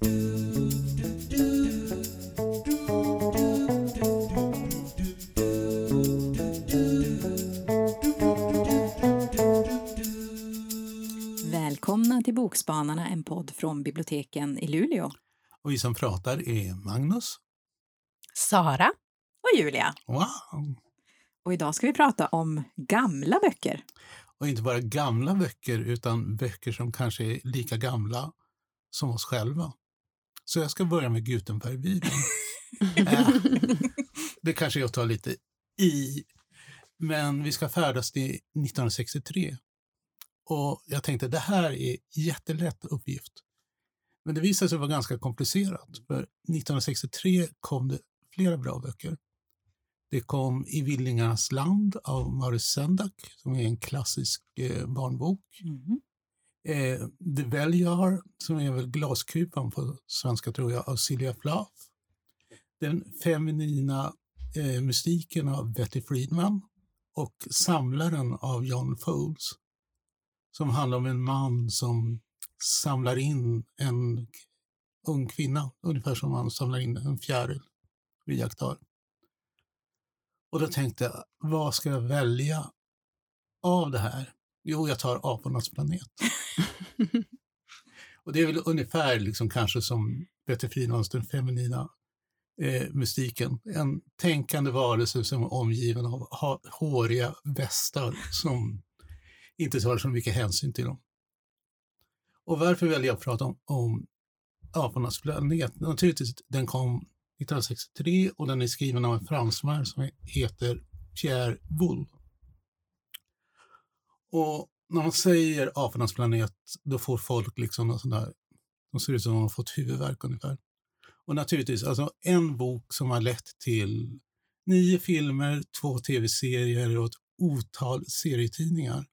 Välkomna till Bokspanarna, en podd från biblioteken i Luleå. Och vi som pratar är Magnus. Sara. Och Julia. Wow! Och idag ska vi prata om gamla böcker. Och inte bara gamla böcker, utan böcker som kanske är lika gamla som oss själva. Så jag ska börja med Gutenberg-bibeln. Äh, det kanske jag tar lite i, men vi ska färdas till 1963. Och jag tänkte det här är jättelätt uppgift. Men det visade sig vara ganska komplicerat. För 1963 kom det flera bra böcker. Det kom I villingarnas land av Maurice Sendak som är en klassisk eh, barnbok. Mm. Eh, The har som är väl Glaskupan på svenska tror jag, av Silja Plath. Den feminina eh, mystiken av Betty Friedman och Samlaren av John Foles. som handlar om en man som samlar in en ung kvinna, ungefär som man samlar in en fjäril vid jaktar. Och då tänkte jag, vad ska jag välja av det här? Jo, jag tar Apornas planet. och det är väl ungefär liksom kanske som Peter Fridmans Den feminina eh, mystiken. En tänkande varelse som är omgiven av ha, håriga västar som inte tar så mycket hänsyn till dem. Och varför väljer jag att prata om, om Apornas planet? Naturligtvis, den kom 1963 och den är skriven av en fransman som heter Pierre Boulle. Och när man säger Apornas planet, då får folk liksom en sån där, de ser ut som de har fått huvudvärk ungefär. Och naturligtvis, alltså en bok som har lett till nio filmer, två tv-serier och ett otal serietidningar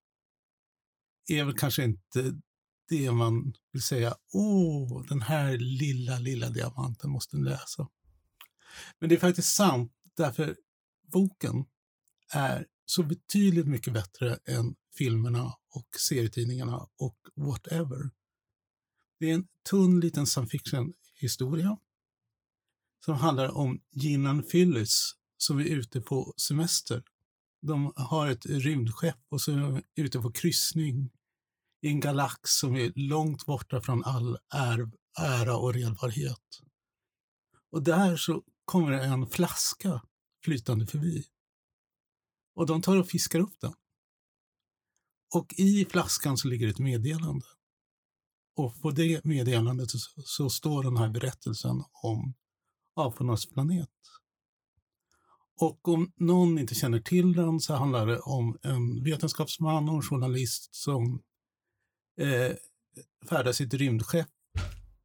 är väl kanske inte det man vill säga, åh, den här lilla, lilla diamanten måste ni läsa. Men det är faktiskt sant, därför boken är så betydligt mycket bättre än filmerna och serietidningarna och whatever. Det är en tunn liten science fiction-historia som handlar om Ginnan Phyllis som är ute på semester. De har ett rymdskepp och så är de ute på kryssning i en galax som är långt borta från all är, ära och redbarhet. Och där så kommer en flaska flytande förbi. Och de tar och fiskar upp den. Och i flaskan så ligger ett meddelande. Och på det meddelandet så, så står den här berättelsen om apornas planet. Och om någon inte känner till den så handlar det om en vetenskapsman och en journalist som eh, färdas i ett rymdskepp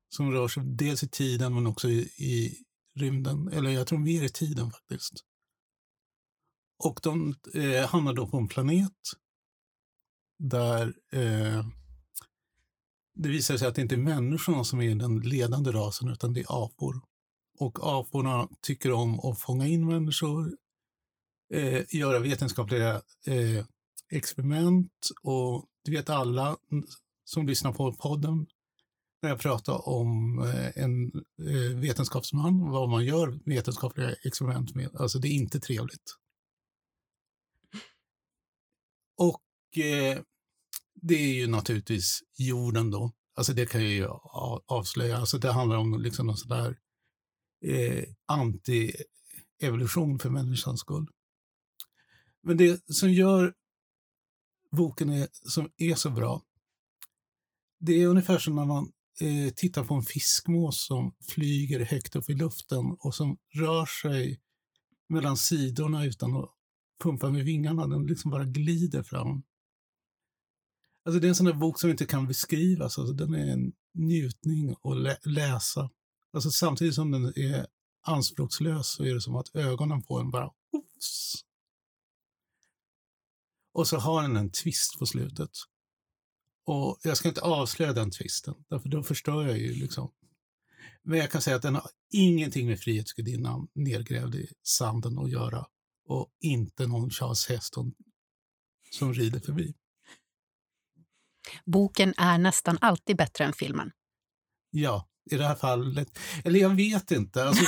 som rör sig dels i tiden men också i, i rymden, eller jag tror mer i tiden faktiskt. Och de eh, hamnar då på en planet där eh, det visar sig att det inte är människorna som är den ledande rasen utan det är apor. Och aporna tycker om att fånga in människor, eh, göra vetenskapliga eh, experiment och det vet alla som lyssnar på podden när jag pratar om eh, en eh, vetenskapsman, vad man gör vetenskapliga experiment med. Alltså det är inte trevligt. Och eh, det är ju naturligtvis jorden då. Alltså det kan jag ju avslöja. Alltså det handlar om liksom någon sån där eh, anti-evolution för människans skull. Men det som gör boken är, som är så bra, det är ungefär som när man eh, tittar på en fiskmås som flyger högt upp i luften och som rör sig mellan sidorna utan att pumpa med vingarna. Den liksom bara glider fram. Alltså det är en sån där bok som inte kan beskrivas. Alltså den är en njutning att lä läsa. Alltså samtidigt som den är anspråkslös så är det som att ögonen på en bara Oops. Och så har den en twist på slutet. Och jag ska inte avslöja den twisten, därför då förstör jag ju liksom. Men jag kan säga att den har ingenting med Frihetsgudinnan nedgrävd i sanden att göra och inte någon Charles Heston som rider förbi. Boken är nästan alltid bättre än filmen. Ja, i det här fallet. Eller jag vet inte. Alltså,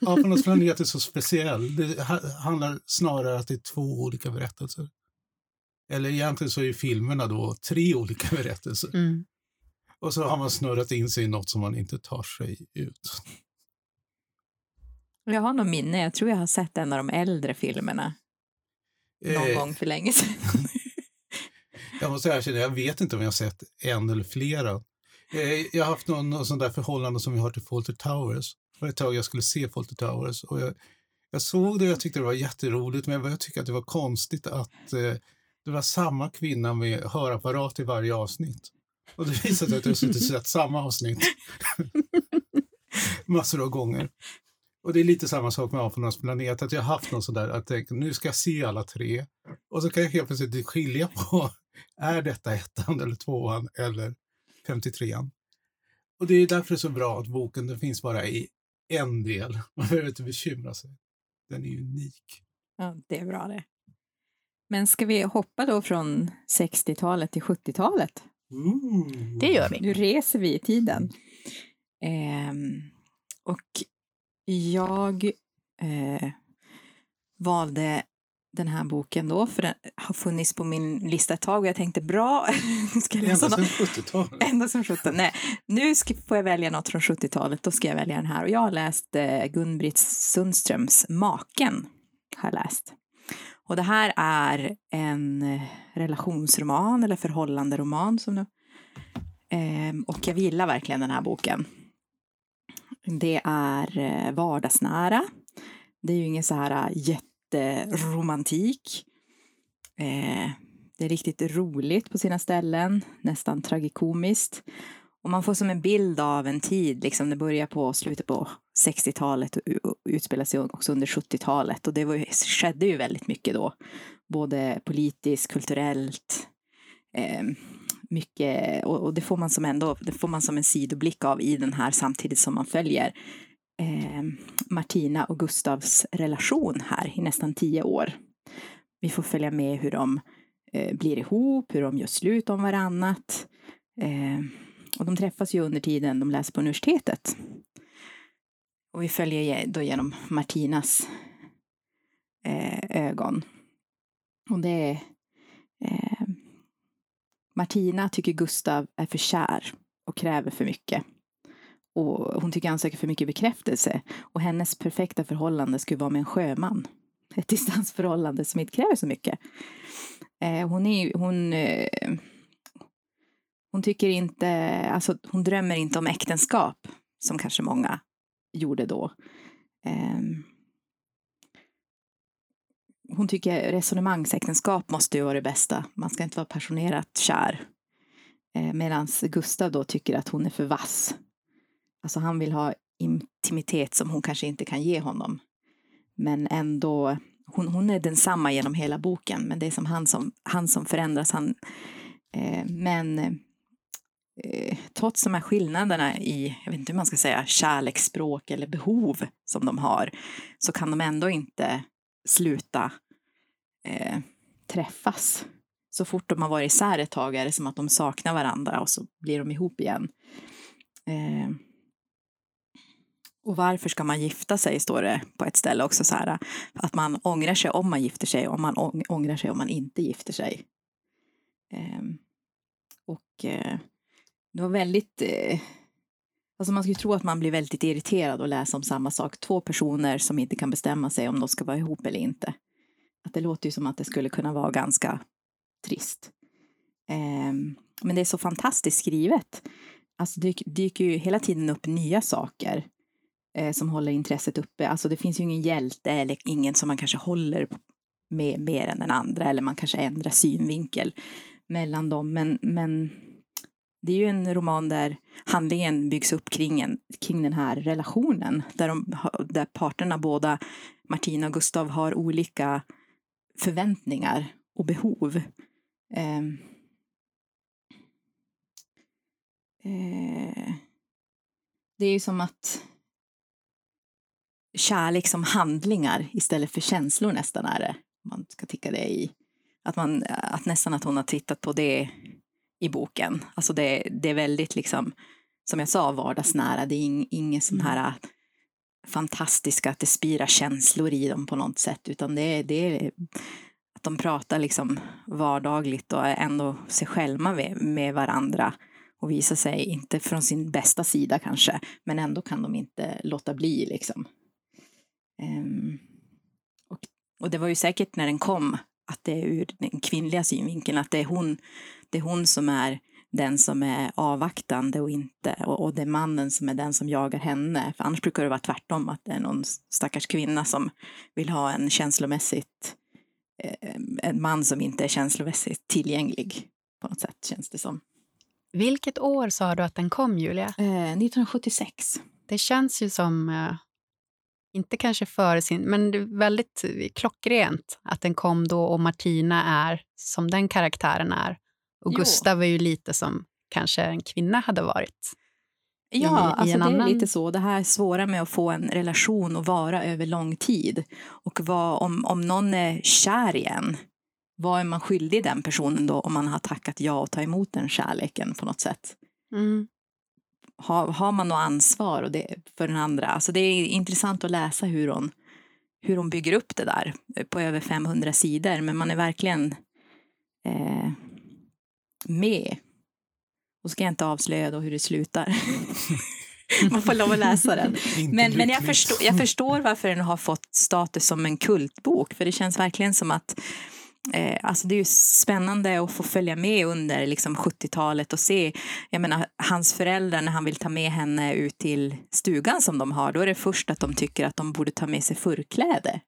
Apornas planet är så speciell. Det handlar snarare att det är två olika berättelser. Eller egentligen så är filmerna då tre olika berättelser. Mm. Och så har man snurrat in sig i något som man inte tar sig ut. Jag har något minne, jag tror jag har sett en av de äldre filmerna. Någon Eh, gång för länge sedan. Jag måste erkänna, jag vet inte om jag har sett en eller flera. Eh, jag har haft någon, någon sån där förhållande som vi har till Fawlty Towers. Det var ett tag jag skulle se Fawlty Towers och jag, jag såg det och jag tyckte det var jätteroligt men jag tycker att det var konstigt att eh, det var samma kvinna med hörapparat i varje avsnitt. Och det visade sig att jag suttit och sett samma avsnitt massor av gånger. Och det är lite samma sak med Apornas planet, att jag har haft någon sån där att tänka, nu ska jag se alla tre. Och så kan jag helt plötsligt skilja på, är detta ettan eller tvåan eller 53an? Och det är därför det är så bra att boken den finns bara i en del. Man behöver inte bekymra sig. Den är unik. Ja, det är bra det. Men ska vi hoppa då från 60-talet till 70-talet? Det gör vi. Nu reser vi i tiden. Ehm, och jag eh, valde den här boken då, för den har funnits på min lista ett tag och jag tänkte bra, ska jag läsa Ända sedan 70-talet. Ända som 17. Nej, nu ska, får jag välja något från 70-talet, då ska jag välja den här. Och jag har läst eh, Gun-Britt Sundströms Maken. Har läst. Och det här är en eh, relationsroman eller förhållanderoman. Som nu. Ehm, och jag gillar verkligen den här boken. Det är eh, vardagsnära. Det är ju ingen så här eh, jätteromantik. Eh, det är riktigt roligt på sina ställen, nästan tragikomiskt. Och man får som en bild av en tid, liksom det börjar på slutet på 60-talet och utspelar sig också under 70-talet. Och det var, skedde ju väldigt mycket då, både politiskt, kulturellt, eh, mycket, och, och det får man som ändå, det får man som en sidoblick av i den här samtidigt som man följer eh, Martina och Gustavs relation här i nästan tio år. Vi får följa med hur de eh, blir ihop, hur de gör slut om varannat. Eh, och de träffas ju under tiden de läser på universitetet. Och vi följer då genom Martinas eh, ögon. Och det är... Ehm, Martina tycker Gustav är för kär och kräver för mycket. Och hon tycker han söker för mycket bekräftelse. Och hennes perfekta förhållande skulle vara med en sjöman. Ett distansförhållande som inte kräver så mycket. Eh, hon är ju- hon, eh, hon tycker inte, alltså hon drömmer inte om äktenskap som kanske många gjorde då. Eh, hon tycker resonemangsäktenskap måste ju vara det bästa. Man ska inte vara passionerat kär. Eh, Medan Gustav då tycker att hon är för vass. Alltså han vill ha intimitet som hon kanske inte kan ge honom. Men ändå, hon, hon är densamma genom hela boken, men det är som han som, han som förändras. Han, eh, men eh, trots de här skillnaderna i, jag vet inte hur man ska säga, kärleksspråk eller behov som de har, så kan de ändå inte sluta eh, träffas. Så fort de har varit isär ett tag är det som att de saknar varandra och så blir de ihop igen. Eh, och varför ska man gifta sig, står det på ett ställe också, så här, att man ångrar sig om man gifter sig och man ångrar sig om man inte gifter sig. Ehm, och eh, det var väldigt, eh, alltså man skulle tro att man blir väldigt irriterad och läsa om samma sak. Två personer som inte kan bestämma sig om de ska vara ihop eller inte. Att det låter ju som att det skulle kunna vara ganska trist. Ehm, men det är så fantastiskt skrivet. Alltså det dyker ju hela tiden upp nya saker eh, som håller intresset uppe. Alltså det finns ju ingen hjälte eller ingen som man kanske håller med mer än den andra eller man kanske ändrar synvinkel mellan dem. Men, men det är ju en roman där handlingen byggs upp kring, en, kring den här relationen där, de, där parterna, båda Martina och Gustav, har olika förväntningar och behov. Eh, Eh, det är ju som att kärlek som handlingar istället för känslor nästan är det. Man ska ticka det i. Att, man, att nästan att hon har tittat på det i boken. Alltså det, det är väldigt liksom som jag sa, vardagsnära. Det är ing, inget sån Mm. här fantastiska, att det spirar känslor i dem på något sätt, utan det är, det är att de pratar liksom vardagligt och ändå sig själva med, med varandra och visar sig, inte från sin bästa sida kanske, men ändå kan de inte låta bli liksom. Ehm, och, och det var ju säkert när den kom att det är ur den kvinnliga synvinkeln, att det är hon, det är hon som är den som är avvaktande och inte, och, och det är mannen som är den som jagar henne. För annars brukar det vara tvärtom, att det är någon stackars kvinna som vill ha en känslomässigt, eh, en man som inte är känslomässigt tillgänglig på något sätt, känns det som. Vilket år sa du att den kom, Julia? Eh, 1976. Det känns ju som, eh, inte kanske före sin, men är väldigt eh, klockrent att den kom då och Martina är som den karaktären är. Och Jo. Gustav är ju lite som kanske en kvinna hade varit. Ja, i- i alltså en det är annan- lite så. Det här svåra med att få en relation och vara över lång tid. Och vad, om, om någon är kär igen, vad är man skyldig den personen då om man har tackat ja och ta emot den kärleken på något sätt? Mm. Har, har man något ansvar och det, för den andra? Alltså det är intressant att läsa hur hon, hur hon bygger upp det där på över 500 sidor. Men man är verkligen eh, med. Och ska jag inte avslöja då hur det slutar. man får lov att läsa den. Men, men jag, förstår, jag förstår varför den har fått status som en kultbok. För det känns verkligen som att eh, alltså det är ju spännande att få följa med under liksom 70-talet och se, jag menar hans föräldrar när han vill ta med henne ut till stugan som de har, då är det först att de tycker att de borde ta med sig förkläde.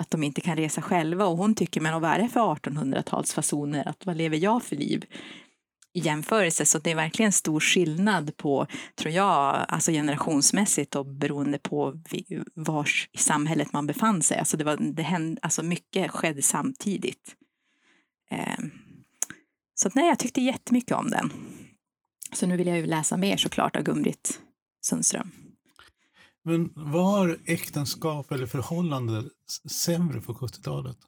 Att de inte kan resa själva och hon tycker, men vad är det för 1800-talsfasoner? Att vad lever jag för liv? I jämförelse. Så det är verkligen stor skillnad på, tror jag, alltså generationsmässigt och beroende på var i samhället man befann sig. Alltså det var, det hände, alltså mycket skedde samtidigt. Eh, så att, nej, jag tyckte jättemycket om den. Så nu vill jag ju läsa mer såklart av Gun-Britt Sundström. Men var äktenskap eller förhållande sämre på 70-talet?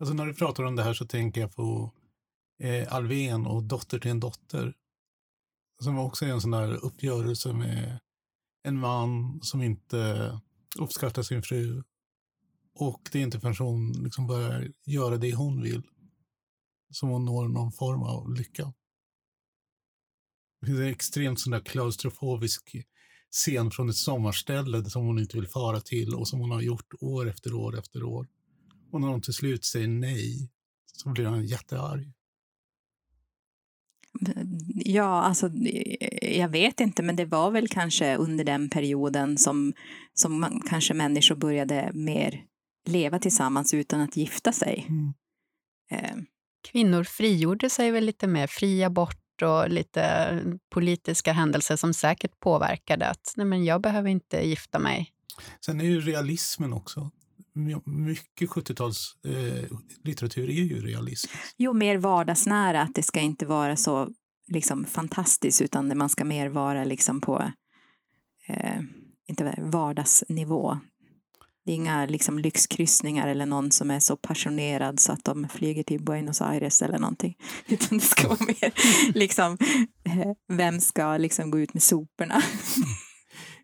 Alltså när du pratar om det här så tänker jag på eh, Alven och Dotter till en dotter. Som också är en sån där uppgörelse med en man som inte uppskattar sin fru. Och det är inte förrän hon liksom börjar göra det hon vill som hon når någon form av lycka. Det finns en extremt sån där klaustrofobisk scen från ett sommarställe som hon inte vill fara till och som hon har gjort år efter år efter år. Och när hon till slut säger nej så blir han jättearg. Ja, alltså jag vet inte, men det var väl kanske under den perioden som, som man, kanske människor började mer leva tillsammans utan att gifta sig. Mm. Eh, Kvinnor frigjorde sig väl lite mer, fri abort och lite politiska händelser som säkert påverkade att nej men jag behöver inte gifta mig. Sen är ju realismen också. Mycket 70-tals eh, litteratur är ju realism. Jo, mer vardagsnära, att det ska inte vara så liksom fantastiskt utan man ska mer vara liksom på eh, inte vardagsnivå. Det är inga liksom lyxkryssningar eller någon som är så passionerad så att de flyger till Buenos Aires eller någonting. Utan det ska vara mer liksom, eh, vem ska liksom gå ut med soporna?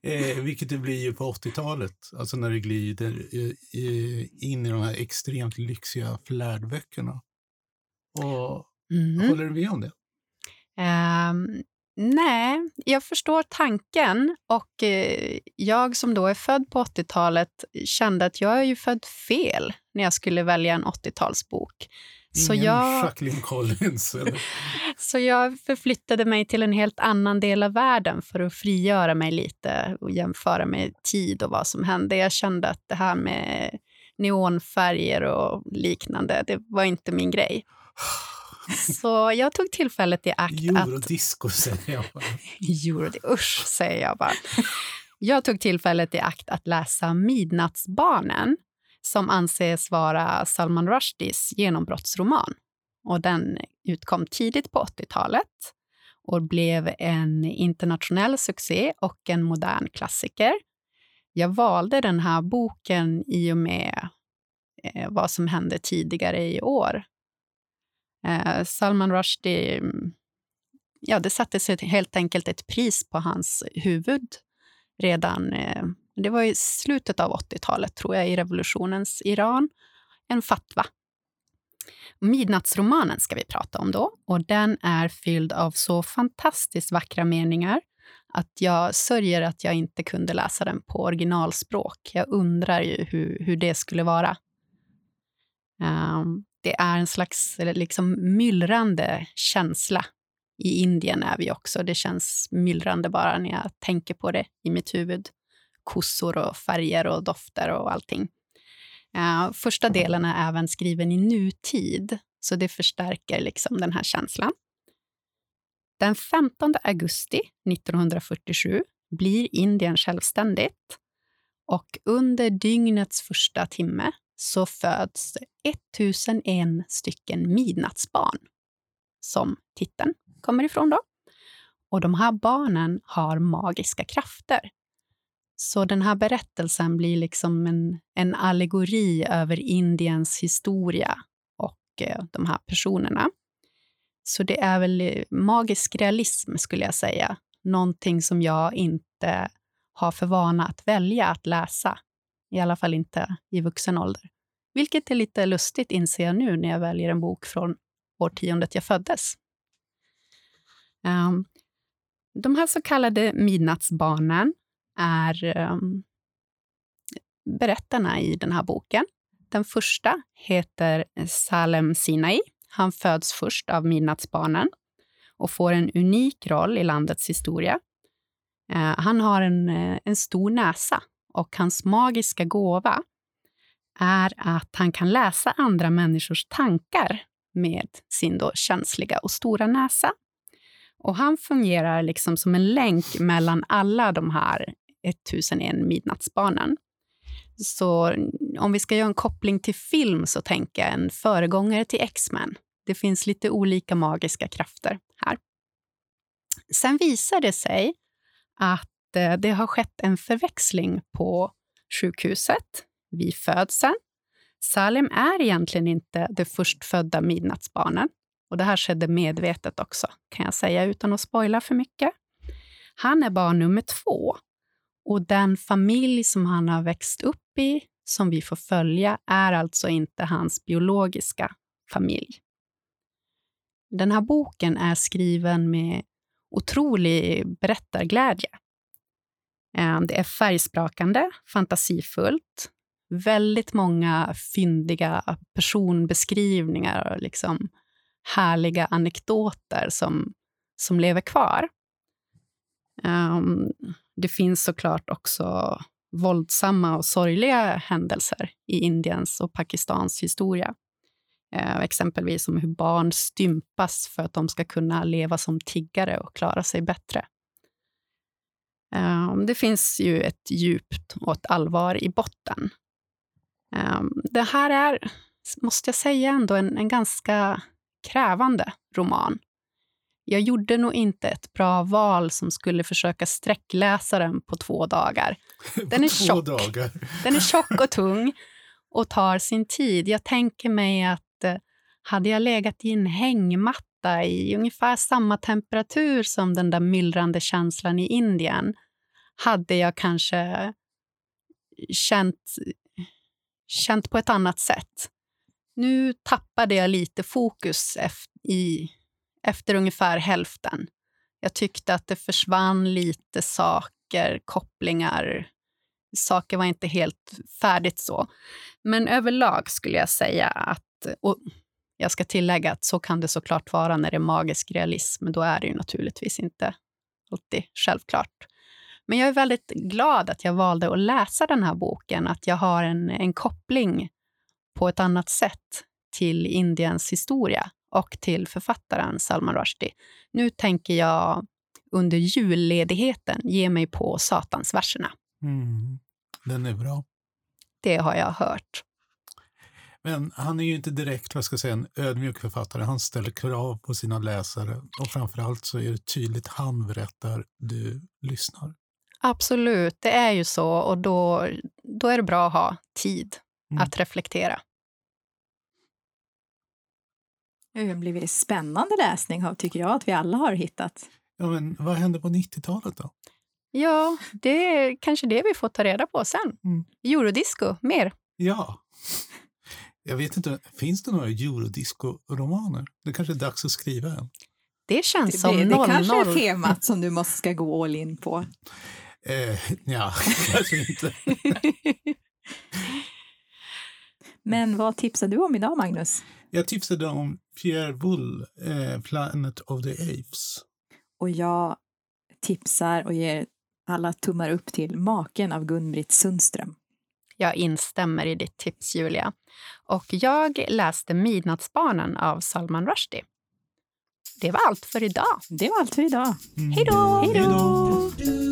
Eh, vilket det blir ju på 80-talet, alltså när det glider eh, in i de här extremt lyxiga flärdböckerna. Och Mm. håller du med om det? Ehm, nej, jag förstår tanken och eh, jag som då är född på 80-talet kände att jag är ju född fel när jag skulle välja en 80-talsbok. Så Ingen jag, Jacqueline Collins. Eller? så jag förflyttade mig till en helt annan del av världen för att frigöra mig lite och jämföra med tid och vad som hände. Jag kände att det här med neonfärger och liknande, det var inte min grej. Så jag tog tillfället i akt att... Eurodisco säger jag bara. Euro, usch, säger jag bara. Jag tog tillfället i akt att läsa Midnattsbarnen som anses vara Salman Rushdies genombrottsroman. Och den utkom tidigt på 80-talet och blev en internationell succé och en modern klassiker. Jag valde den här boken i och med eh, vad som hände tidigare i år. Eh, Salman Rushdie mm, ja, det sattes helt enkelt ett pris på hans huvud redan eh, det var i slutet av 80-talet, tror jag, i revolutionens Iran. En fatwa. Midnattsromanen ska vi prata om då. Och Den är fylld av så fantastiskt vackra meningar att jag sörjer att jag inte kunde läsa den på originalspråk. Jag undrar ju hur, hur det skulle vara. Um, det är en slags liksom, myllrande känsla. I Indien är vi också. Det känns myllrande bara när jag tänker på det i mitt huvud. Kossor och färger och dofter och allting. Uh, första delen är även skriven i nutid, så det förstärker liksom den här känslan. Den 15 augusti 1947 blir Indien självständigt och under dygnets första timme så föds 1001 stycken midnattsbarn, som titeln kommer ifrån. Då. Och de här barnen har magiska krafter. Så den här berättelsen blir liksom en, en allegori över Indiens historia och eh, de här personerna. Så det är väl eh, magisk realism, skulle jag säga. Någonting som jag inte har för vana att välja att läsa. I alla fall inte i vuxen ålder. Vilket är lite lustigt, inser jag nu, när jag väljer en bok från årtiondet jag föddes. Um, de här så kallade midnattsbarnen är um, berättarna i den här boken. Den första heter Salem Sinai. Han föds först av midnattsbarnen och får en unik roll i landets historia. Uh, han har en, eh, en stor näsa och hans magiska gåva är att han kan läsa andra människors tankar med sin då känsliga och stora näsa. Och han fungerar liksom som en länk mellan alla de här 1001 midnattsbarnen. Så om vi ska göra en koppling till film så tänker jag en föregångare till X-Men. Det finns lite olika magiska krafter här. Sen visar det sig att eh, det har skett en förväxling på sjukhuset vid födseln. Salim är egentligen inte det förstfödda midnattsbarnet. Och det här skedde medvetet också, kan jag säga utan att spoila för mycket. Han är barn nummer två och den familj som han har växt upp i, som vi får följa, är alltså inte hans biologiska familj. Den här boken är skriven med otrolig berättarglädje. Eh, det är färgsprakande, fantasifullt, väldigt många fyndiga personbeskrivningar och liksom härliga anekdoter som, som lever kvar. Um, det finns såklart också våldsamma och sorgliga händelser i Indiens och Pakistans historia. Eh, exempelvis om hur barn stympas för att de ska kunna leva som tiggare och klara sig bättre. Eh, det finns ju ett djupt och ett allvar i botten. Eh, det här är, måste jag säga, ändå en, en ganska krävande roman jag gjorde nog inte ett bra val som skulle försöka sträckläsa den på två dagar. Den är tjock. Dagar. Den är tjock och tung och tar sin tid. Jag tänker mig att eh, hade jag legat i en hängmatta i ungefär samma temperatur som den där myllrande känslan i Indien hade jag kanske känt, känt på ett annat sätt. Nu tappade jag lite fokus i efter ungefär hälften. Jag tyckte att det försvann lite saker, kopplingar. Saker var inte helt färdigt så. Men överlag skulle jag säga att, och jag ska tillägga att så kan det såklart vara när det är magisk realism. Då är det ju naturligtvis inte alltid självklart. Men jag är väldigt glad att jag valde att läsa den här boken, att jag har en, en koppling på ett annat sätt till Indiens historia och till författaren Salman Rushdie. Nu tänker jag under julledigheten ge mig på Satansverserna. Mm. Den är bra. Det har jag hört. Men han är ju inte direkt vad ska jag säga, en ödmjuk författare. Han ställer krav på sina läsare och framförallt så är det tydligt han berättar, du lyssnar. Absolut, det är ju så och då, då är det bra att ha tid mm. att reflektera. Det har blivit spännande läsning har- tycker jag att vi alla har hittat. Ja, men vad hände på 90-talet då? Ja, det är kanske det vi får ta reda på sen. Mm. Eurodisco, mer. Ja. Jag vet inte, finns det några eurodisco-romaner? Det kanske är dags att skriva en. Det känns Det, som det, det kanske är 00. temat som du måste ska gå all in på. Eh, ja, kanske inte. Men vad tipsar du om idag, Magnus? Jag tipsade om Pierre Wull, eh, Planet of the Apes. Och jag tipsar och ger alla tummar upp till Maken av Gun-Britt Sundström. Jag instämmer i ditt tips, Julia. Och jag läste Midnattsbarnen av Salman Rushdie. Det var allt för idag. Det var allt för idag. Mm. Hej då! Hej då!